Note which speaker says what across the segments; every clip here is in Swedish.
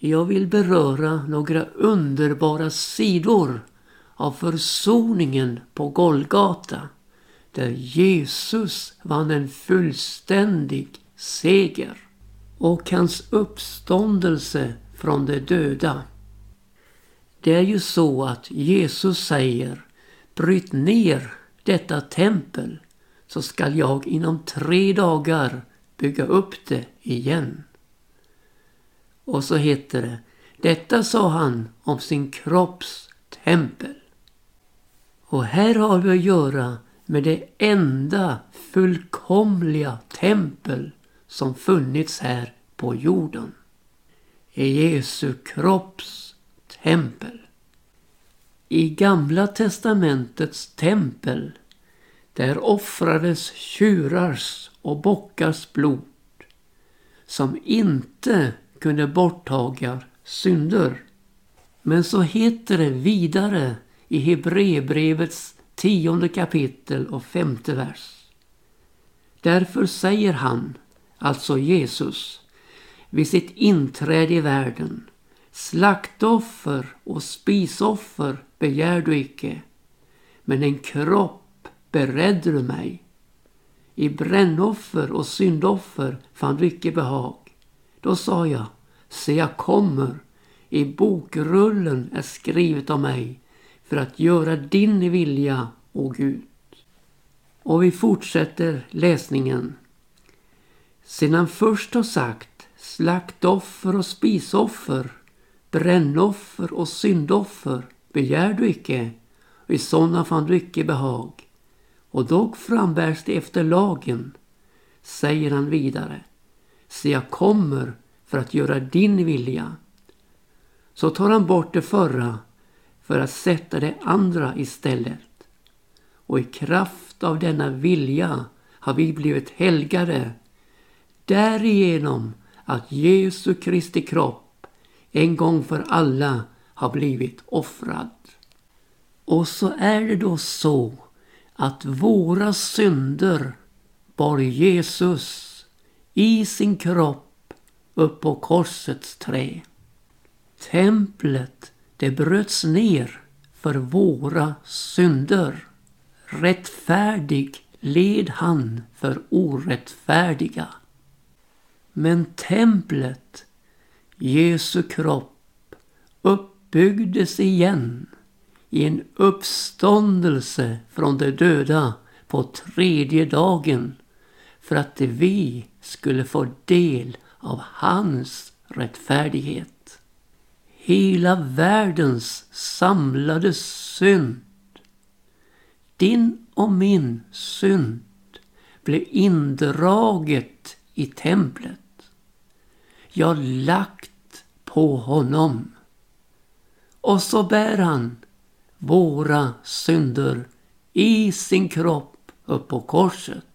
Speaker 1: Jag vill beröra några underbara sidor av försoningen på Golgata där Jesus vann en fullständig seger och hans uppståndelse från de döda. Det är ju så att Jesus säger Bryt ner detta tempel så skall jag inom tre dagar bygga upp det igen. Och så heter det Detta sa han om sin kropps tempel. Och här har vi att göra med det enda fullkomliga tempel som funnits här på jorden. Jesu kropps tempel. I Gamla testamentets tempel där offrades tjurars och bockars blod som inte kunde borttaga synder. Men så heter det vidare i Hebreerbrevets tionde kapitel och femte vers. Därför säger han, alltså Jesus, vid sitt inträde i världen Slaktoffer och spisoffer begär du icke, men en kropp beredde du mig. I brännoffer och syndoffer fann du icke behag. Då sa jag, se jag kommer, i bokrullen är skrivet om mig för att göra din vilja, o Gud. Och vi fortsätter läsningen. Sedan först har sagt slaktoffer och spisoffer, brännoffer och syndoffer begär du icke, och i sådana fann du icke behag. Och dock frambärs det efter lagen, säger han vidare. Se, jag kommer för att göra din vilja. Så tar han bort det förra för att sätta det andra istället. Och i kraft av denna vilja har vi blivit helgade därigenom att Jesu Kristi kropp en gång för alla har blivit offrad. Och så är det då så att våra synder bar Jesus i sin kropp upp på korsets trä. Templet det bröts ner för våra synder. Rättfärdig led han för orättfärdiga. Men templet, Jesu kropp, uppbyggdes igen i en uppståndelse från de döda på tredje dagen för att vi skulle få del av hans rättfärdighet hela världens samlade synd. Din och min synd blev indraget i templet. Jag lagt på honom. Och så bär han våra synder i sin kropp upp på korset.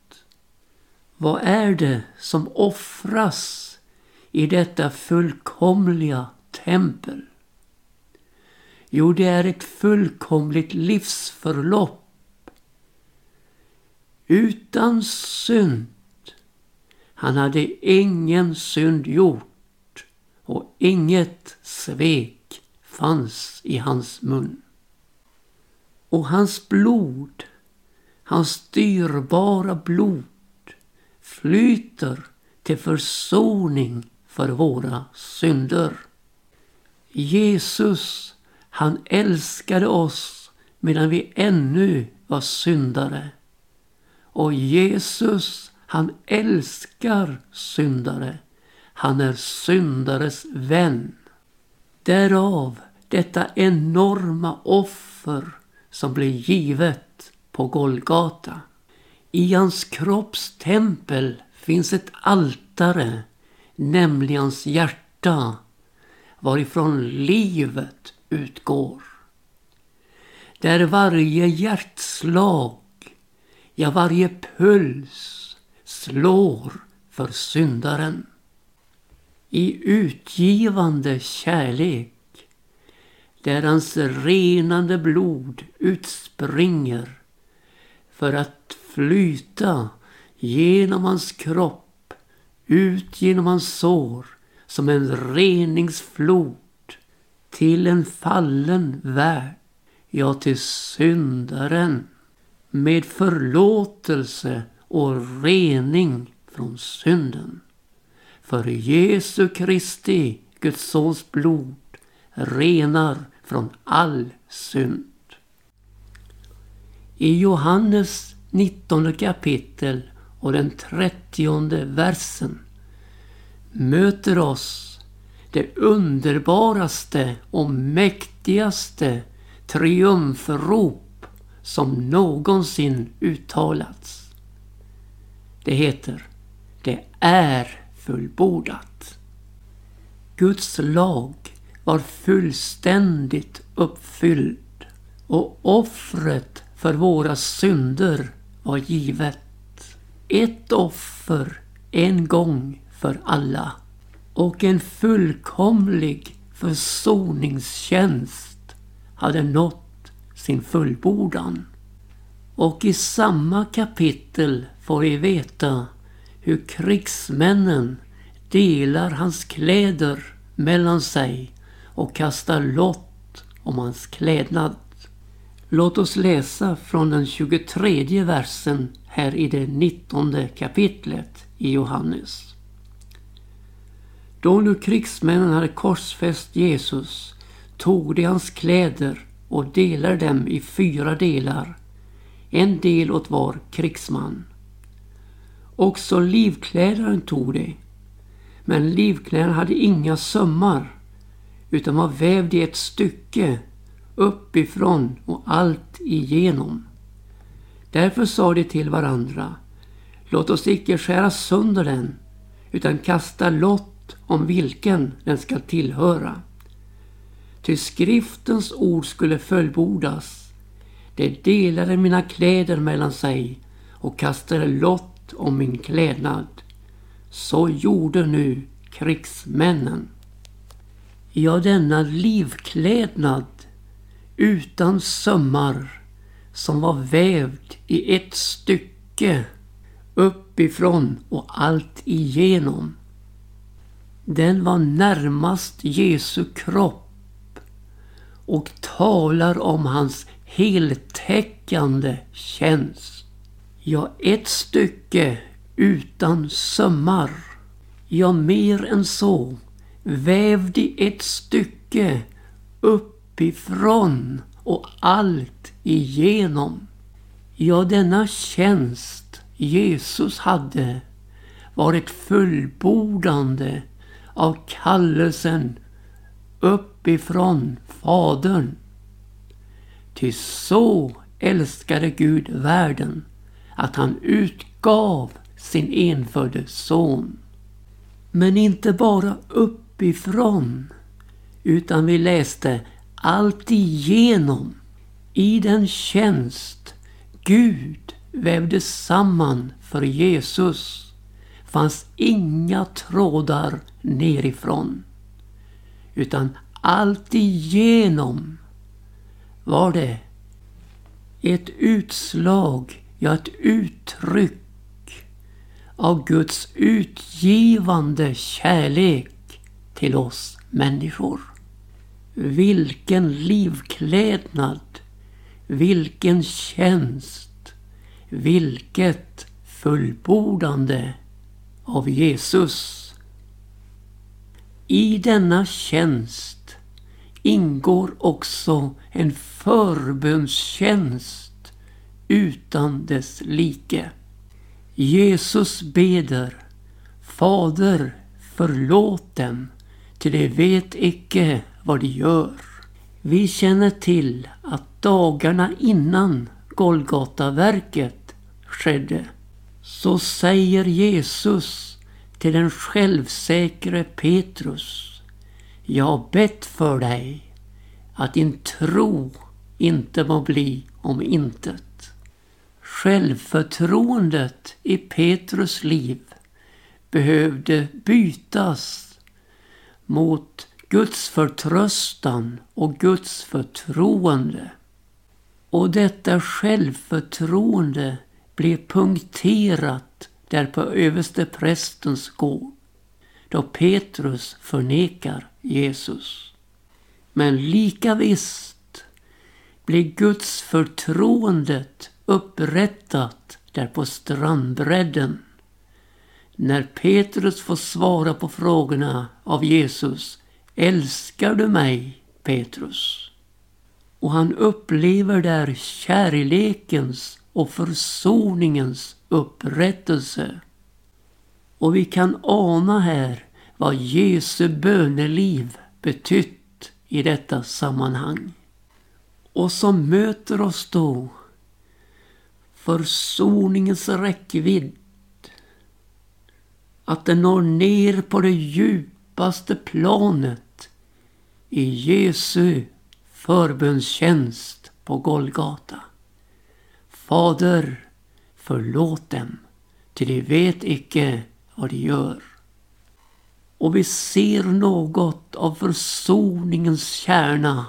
Speaker 1: Vad är det som offras i detta fullkomliga tempel? Jo, det är ett fullkomligt livsförlopp. Utan synd. Han hade ingen synd gjort och inget svek fanns i hans mun. Och hans blod, hans dyrbara blod flyter till försoning för våra synder. Jesus, han älskade oss medan vi ännu var syndare. Och Jesus, han älskar syndare. Han är syndares vän. Därav detta enorma offer som blev givet på Golgata. I hans kropps tempel finns ett altare, nämligen hans hjärta varifrån livet utgår. Där varje hjärtslag, ja varje puls slår för syndaren. I utgivande kärlek, där hans renande blod utspringer för att flyta genom hans kropp, ut genom hans sår som en reningsflod till en fallen värld, ja till syndaren med förlåtelse och rening från synden. För Jesu Kristi, Guds sons blod, renar från all synd. I Johannes 19 kapitel och den 30 versen möter oss det underbaraste och mäktigaste triumfrop som någonsin uttalats. Det heter Det är fullbordat. Guds lag var fullständigt uppfylld och offret för våra synder var givet. Ett offer en gång för alla och en fullkomlig försoningstjänst hade nått sin fullbordan. Och i samma kapitel får vi veta hur krigsmännen delar hans kläder mellan sig och kastar lott om hans klädnad. Låt oss läsa från den 23 versen här i det 19 kapitlet i Johannes. Då nu krigsmännen hade korsfäst Jesus tog de hans kläder och delade dem i fyra delar, en del åt var krigsman. Också livklädaren tog de, men livklädaren hade inga sömmar utan var vävd i ett stycke uppifrån och allt igenom. Därför sa de till varandra, låt oss icke skära sönder den, utan kasta lott om vilken den skall tillhöra. Ty skriftens ord skulle fullbordas. De delade mina kläder mellan sig och kastade lott om min klädnad. Så gjorde nu krigsmännen. Ja, denna livklädnad utan sömmar som var vävd i ett stycke uppifrån och allt igenom. Den var närmast Jesu kropp och talar om hans heltäckande tjänst. Ja, ett stycke utan sömmar. Ja, mer än så. Vävd i ett stycke uppifrån och allt igenom. Ja, denna tjänst Jesus hade var ett fullbordande av kallelsen uppifrån Fadern. Ty så älskade Gud världen att han utgav sin enfödde son. Men inte bara uppifrån utan vi läste Alltigenom, i den tjänst Gud vävde samman för Jesus fanns inga trådar nerifrån. Utan alltigenom var det ett utslag, ja ett uttryck av Guds utgivande kärlek till oss människor. Vilken livklädnad, vilken tjänst, vilket fullbordande av Jesus. I denna tjänst ingår också en förbönstjänst utan dess like. Jesus beder Fader förlåt dem, till de vet icke vad de gör. Vi känner till att dagarna innan Golgataverket skedde så säger Jesus till den självsäkre Petrus Jag har bett för dig att din tro inte må bli om intet. Självförtroendet i Petrus liv behövde bytas mot Guds förtröstan och Guds förtroende. Och detta självförtroende blev punkterat där på överste prästens gård. då Petrus förnekar Jesus. Men lika visst blir Guds förtroendet upprättat där på strandbredden. När Petrus får svara på frågorna av Jesus. Älskar du mig, Petrus? Och han upplever där kärlekens och försoningens upprättelse. Och vi kan ana här vad Jesu böneliv betytt i detta sammanhang. Och som möter oss då försoningens räckvidd. Att den når ner på det djupaste planet i Jesu förbönstjänst på Golgata. Fader, förlåt dem, till de vet icke vad de gör. Och vi ser något av försoningens kärna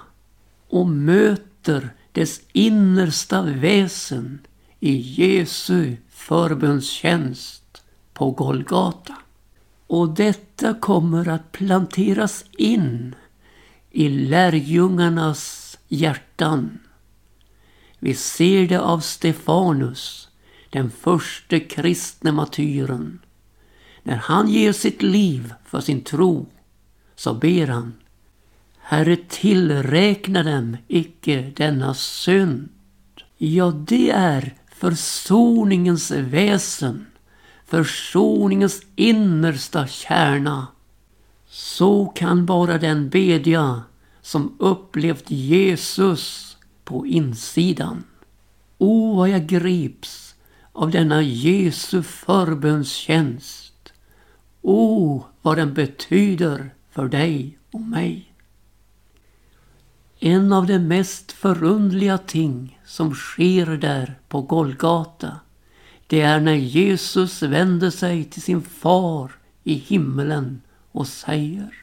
Speaker 1: och möter dess innersta väsen i Jesu förbundstjänst på Golgata. Och detta kommer att planteras in i lärjungarnas hjärtan. Vi ser det av Stefanus, den första kristne martyren. När han ger sitt liv för sin tro så ber han Herre tillräkna dem icke denna synd. Ja, det är försoningens väsen, försoningens innersta kärna. Så kan bara den bedja som upplevt Jesus på insidan. O, vad jag grips av denna Jesu förbönstjänst. O, vad den betyder för dig och mig. En av de mest förundliga ting som sker där på Golgata, det är när Jesus vänder sig till sin far i himmelen och säger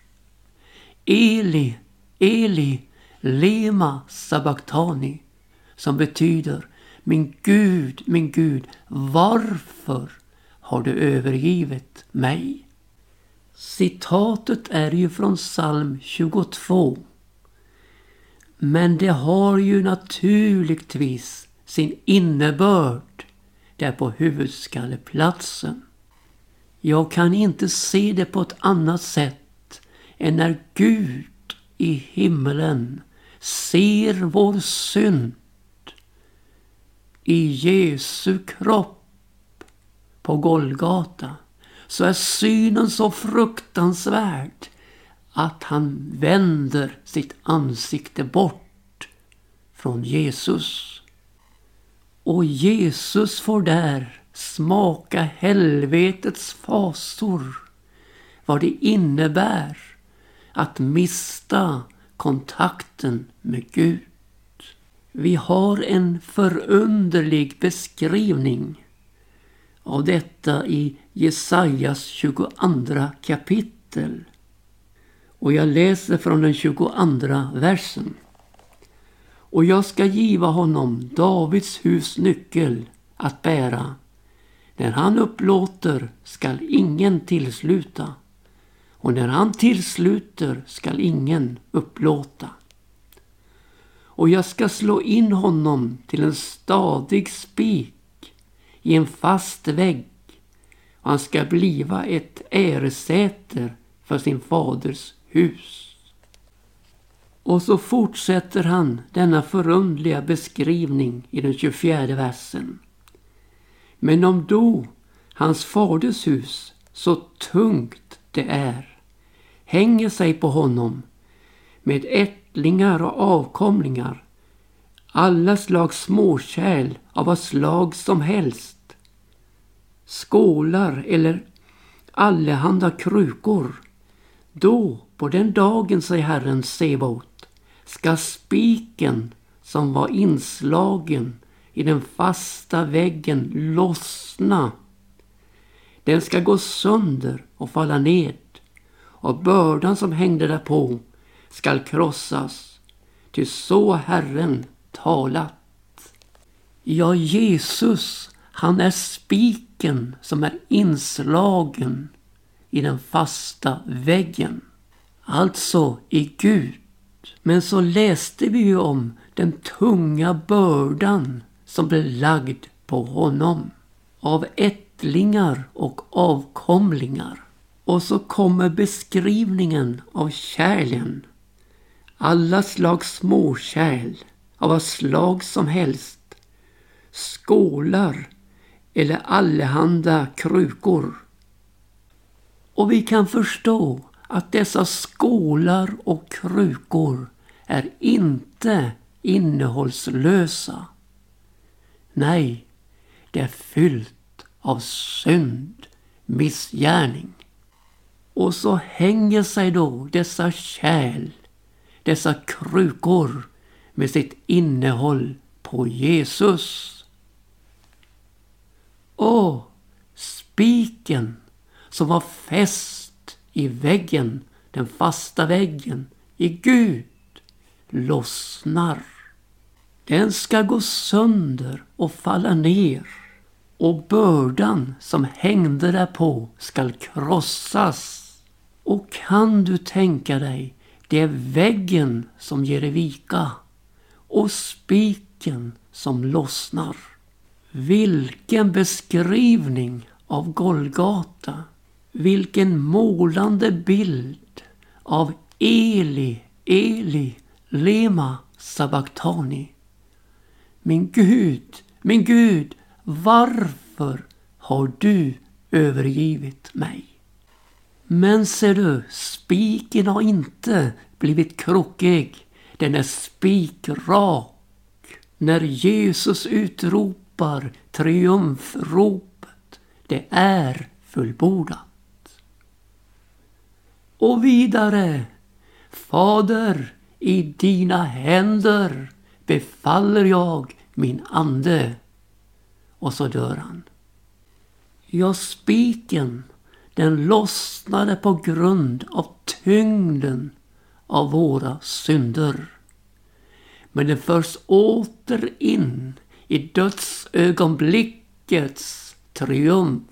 Speaker 1: Eli, Eli, lema sabachthani, som betyder Min Gud, min Gud, varför har du övergivit mig? Citatet är ju från psalm 22 men det har ju naturligtvis sin innebörd där på huvudskalleplatsen. Jag kan inte se det på ett annat sätt än när Gud i himmelen ser vår synd i Jesu kropp på Golgata så är synen så fruktansvärd att han vänder sitt ansikte bort från Jesus. Och Jesus får där smaka helvetets fasor. Vad det innebär att mista kontakten med Gud. Vi har en förunderlig beskrivning av detta i Jesajas 22 kapitel. Och jag läser från den 22 versen. Och jag ska giva honom Davids hus nyckel att bära. När han upplåter skall ingen tillsluta. Och när han tillsluter skall ingen upplåta. Och jag ska slå in honom till en stadig spik i en fast vägg. Och han ska bliva ett äresäter för sin faders hus. Och så fortsätter han denna förundliga beskrivning i den 24 versen. Men om då hans faders hus, så tungt det är, hänger sig på honom med ättlingar och avkomlingar, alla slags småkärl av vad slag som helst, skålar eller allehanda krukor, då på den dagen, säger Herren Sebaot, ska spiken som var inslagen i den fasta väggen lossna. Den ska gå sönder och falla ned och bördan som hängde därpå skall krossas. Ty så Herren talat. Ja, Jesus, han är spiken som är inslagen i den fasta väggen. Alltså i Gud. Men så läste vi ju om den tunga bördan som blev lagd på honom av ättlingar och avkomlingar. Och så kommer beskrivningen av kärlen. Alla slags småkärl av vad slag som helst. Skålar eller allehanda krukor. Och vi kan förstå att dessa skålar och krukor är inte innehållslösa. Nej, det är fyllt av synd, missgärning. Och så hänger sig då dessa kärl, dessa krukor med sitt innehåll på Jesus. Och spiken som var fäst i väggen, den fasta väggen, i Gud, lossnar. Den ska gå sönder och falla ner och bördan som hängde därpå skall krossas. Och kan du tänka dig, det är väggen som ger vika och spiken som lossnar. Vilken beskrivning av Golgata. Vilken målande bild av Eli, Eli, lema sabachthani. Min Gud, min Gud, varför har du övergivit mig? Men ser du, spiken har inte blivit krokig. Den är spikrak. När Jesus utropar triumfropet, det är fullbordat. Och vidare, Fader, i dina händer befaller jag min ande. Och så dör han. Ja, spiken, den lossnade på grund av tyngden av våra synder. Men den förs åter in i dödsögonblickets triumf.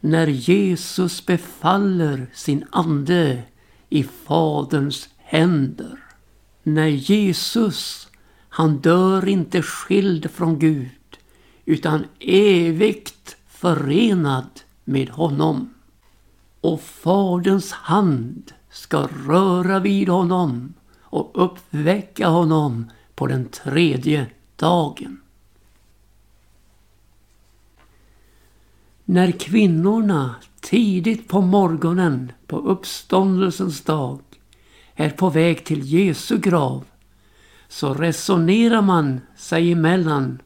Speaker 1: När Jesus befaller sin ande i Faderns händer. När Jesus, han dör inte skild från Gud utan evigt förenad med honom. Och Faderns hand ska röra vid honom och uppväcka honom på den tredje dagen. När kvinnorna tidigt på morgonen på uppståndelsens dag är på väg till Jesu grav så resonerar man sig emellan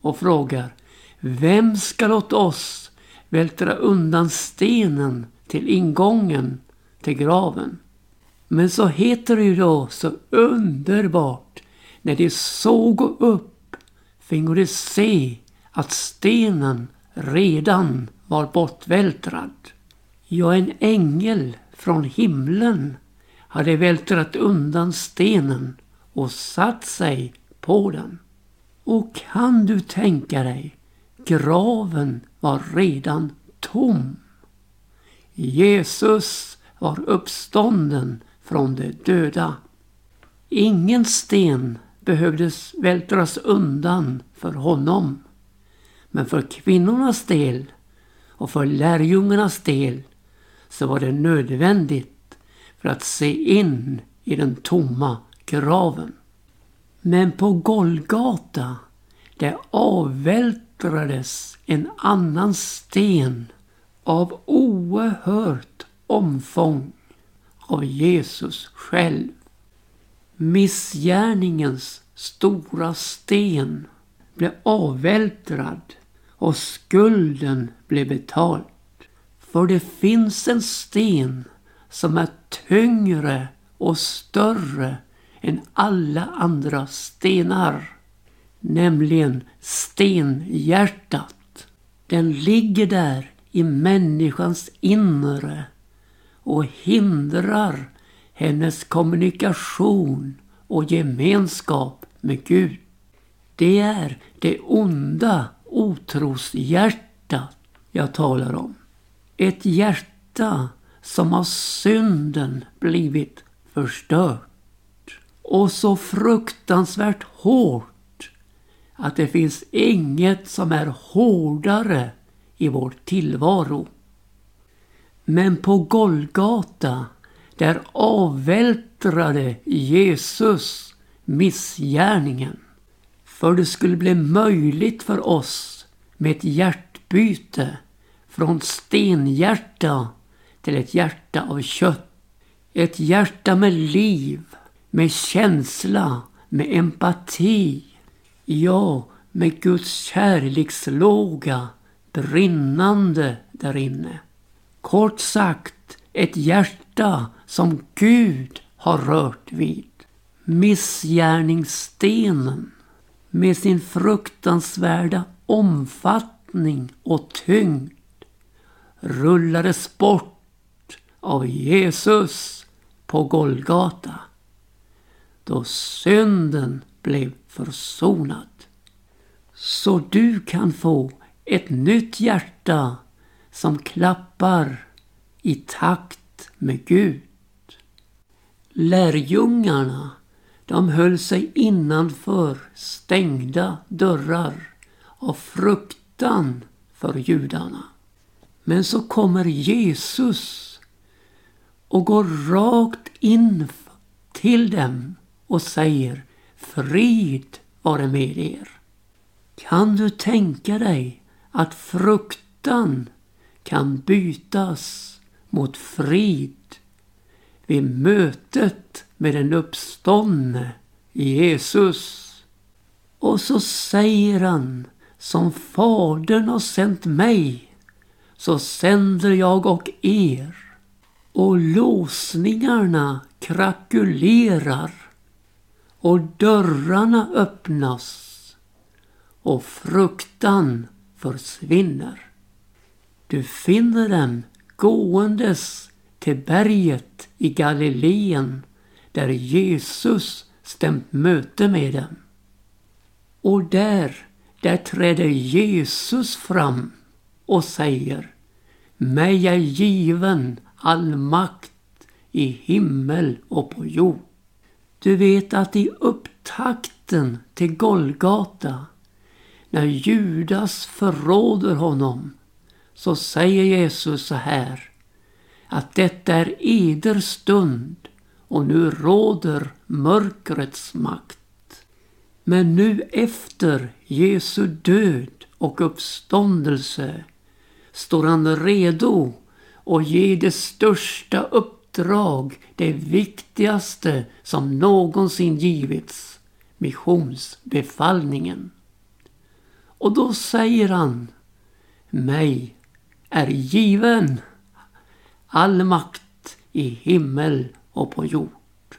Speaker 1: och frågar Vem ska låta oss vältra undan stenen till ingången till graven? Men så heter det ju då så underbart när de såg upp fingo de se att stenen redan var bortvältrad. Ja, en ängel från himlen hade vältrat undan stenen och satt sig på den. Och kan du tänka dig, graven var redan tom. Jesus var uppstånden från de döda. Ingen sten behövdes vältras undan för honom. Men för kvinnornas del och för lärjungarnas del så var det nödvändigt för att se in i den tomma graven. Men på Golgata, där avvältrades en annan sten av oerhört omfång av Jesus själv. Missgärningens stora sten blev avvältrad och skulden blev betald. För det finns en sten som är tyngre och större än alla andra stenar. Nämligen stenhjärtat. Den ligger där i människans inre och hindrar hennes kommunikation och gemenskap med Gud. Det är det onda otroshjärtat jag talar om. Ett hjärta som av synden blivit förstört. Och så fruktansvärt hårt att det finns inget som är hårdare i vår tillvaro. Men på Golgata, där avvältrade Jesus missgärningen. För det skulle bli möjligt för oss med ett hjärtbyte från stenhjärta till ett hjärta av kött. Ett hjärta med liv, med känsla, med empati. Ja, med Guds kärlekslåga brinnande där inne. Kort sagt, ett hjärta som Gud har rört vid. Missgärningsstenen med sin fruktansvärda omfattning och tyngd rullades bort av Jesus på Golgata då synden blev försonad. Så du kan få ett nytt hjärta som klappar i takt med Gud. Lärjungarna, de höll sig innanför stängda dörrar av fruktan för judarna. Men så kommer Jesus och går rakt in till dem och säger Frid vare med er. Kan du tänka dig att fruktan kan bytas mot frid vid mötet med den uppståndne Jesus. Och så säger han, som Fadern har sänt mig, så sänder jag och er. Och låsningarna krakulerar och dörrarna öppnas och fruktan försvinner. Du finner dem gåendes till berget i Galileen där Jesus stämt möte med dem. Och där, där träder Jesus fram och säger Mig är given all makt i himmel och på jord. Du vet att i upptakten till Golgata när Judas förråder honom så säger Jesus så här att detta är eder stund och nu råder mörkrets makt. Men nu efter Jesu död och uppståndelse står han redo och ge det största uppdrag, det viktigaste som någonsin givits, missionsbefallningen. Och då säger han mig är given all makt i himmel och på jord.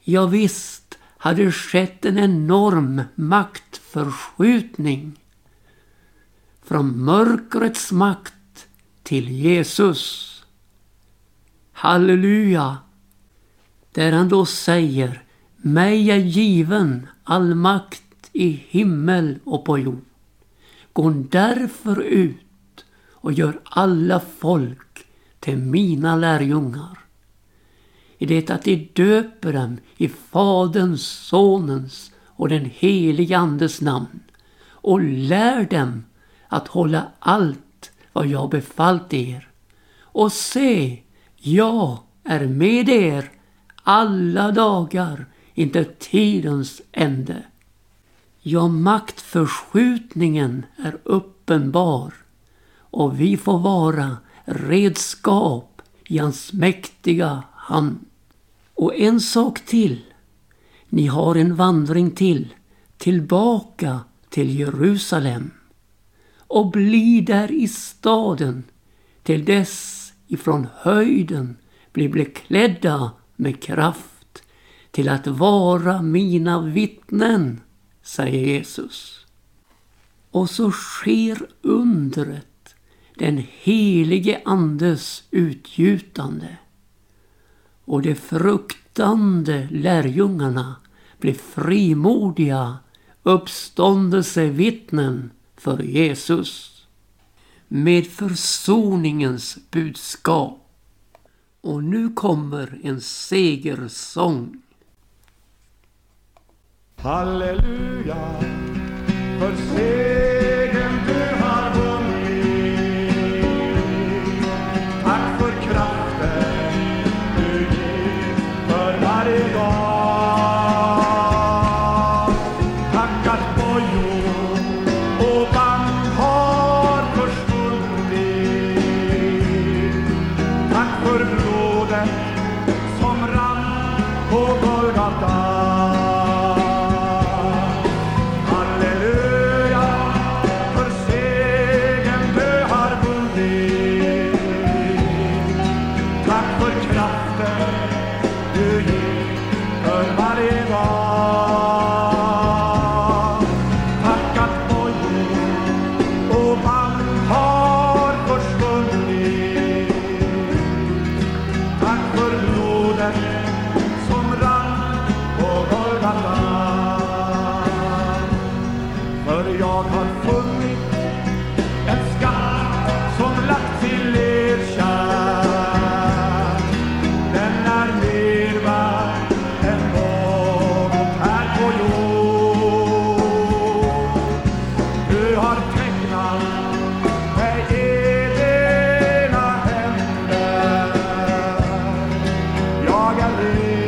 Speaker 1: Ja, visst hade det skett en enorm maktförskjutning från mörkrets makt till Jesus. Halleluja! Där han då säger mig är given all makt i himmel och på jord. Gå därför ut och gör alla folk till mina lärjungar. I det att de döper dem i Faderns, Sonens och den helige Andes namn och lär dem att hålla allt vad jag befallt er. Och se, jag är med er alla dagar inte tidens ände. Ja, maktförskjutningen är uppenbar och vi får vara redskap i hans mäktiga hand. Och en sak till. Ni har en vandring till, tillbaka till Jerusalem. Och bli där i staden till dess ifrån höjden blir beklädda med kraft till att vara mina vittnen säger Jesus. Och så sker undret, den helige Andes utgjutande. Och de fruktande lärjungarna blir frimodiga uppståndelsevittnen för Jesus med försoningens budskap. Och nu kommer en segersång.
Speaker 2: Halleluja, för seger dagar